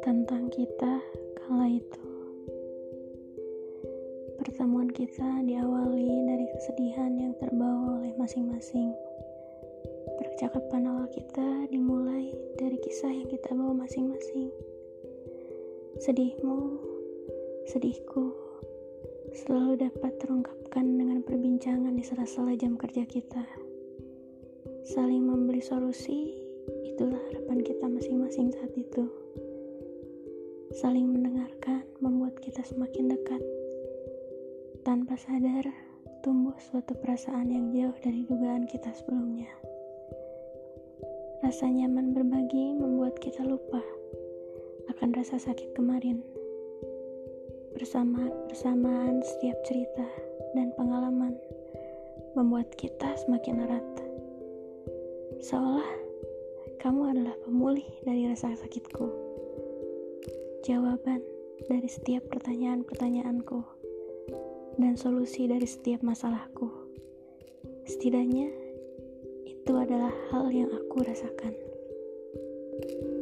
tentang kita kala itu. Pertemuan kita diawali dari kesedihan yang terbawa oleh masing-masing. Percakapan awal kita dimulai dari kisah yang kita bawa masing-masing. Sedihmu, sedihku, selalu dapat terungkapkan dengan perbincangan di sela-sela jam kerja kita. Saling membeli solusi, itulah harapan kita masing-masing saat itu. Saling mendengarkan membuat kita semakin dekat. Tanpa sadar, tumbuh suatu perasaan yang jauh dari dugaan kita sebelumnya. Rasa nyaman berbagi membuat kita lupa akan rasa sakit kemarin. Bersamaan-bersamaan setiap cerita dan pengalaman membuat kita semakin erat. Seolah kamu adalah pemulih dari rasa sakitku jawaban dari setiap pertanyaan-pertanyaanku, dan solusi dari setiap masalahku. Setidaknya, itu adalah hal yang aku rasakan. thank you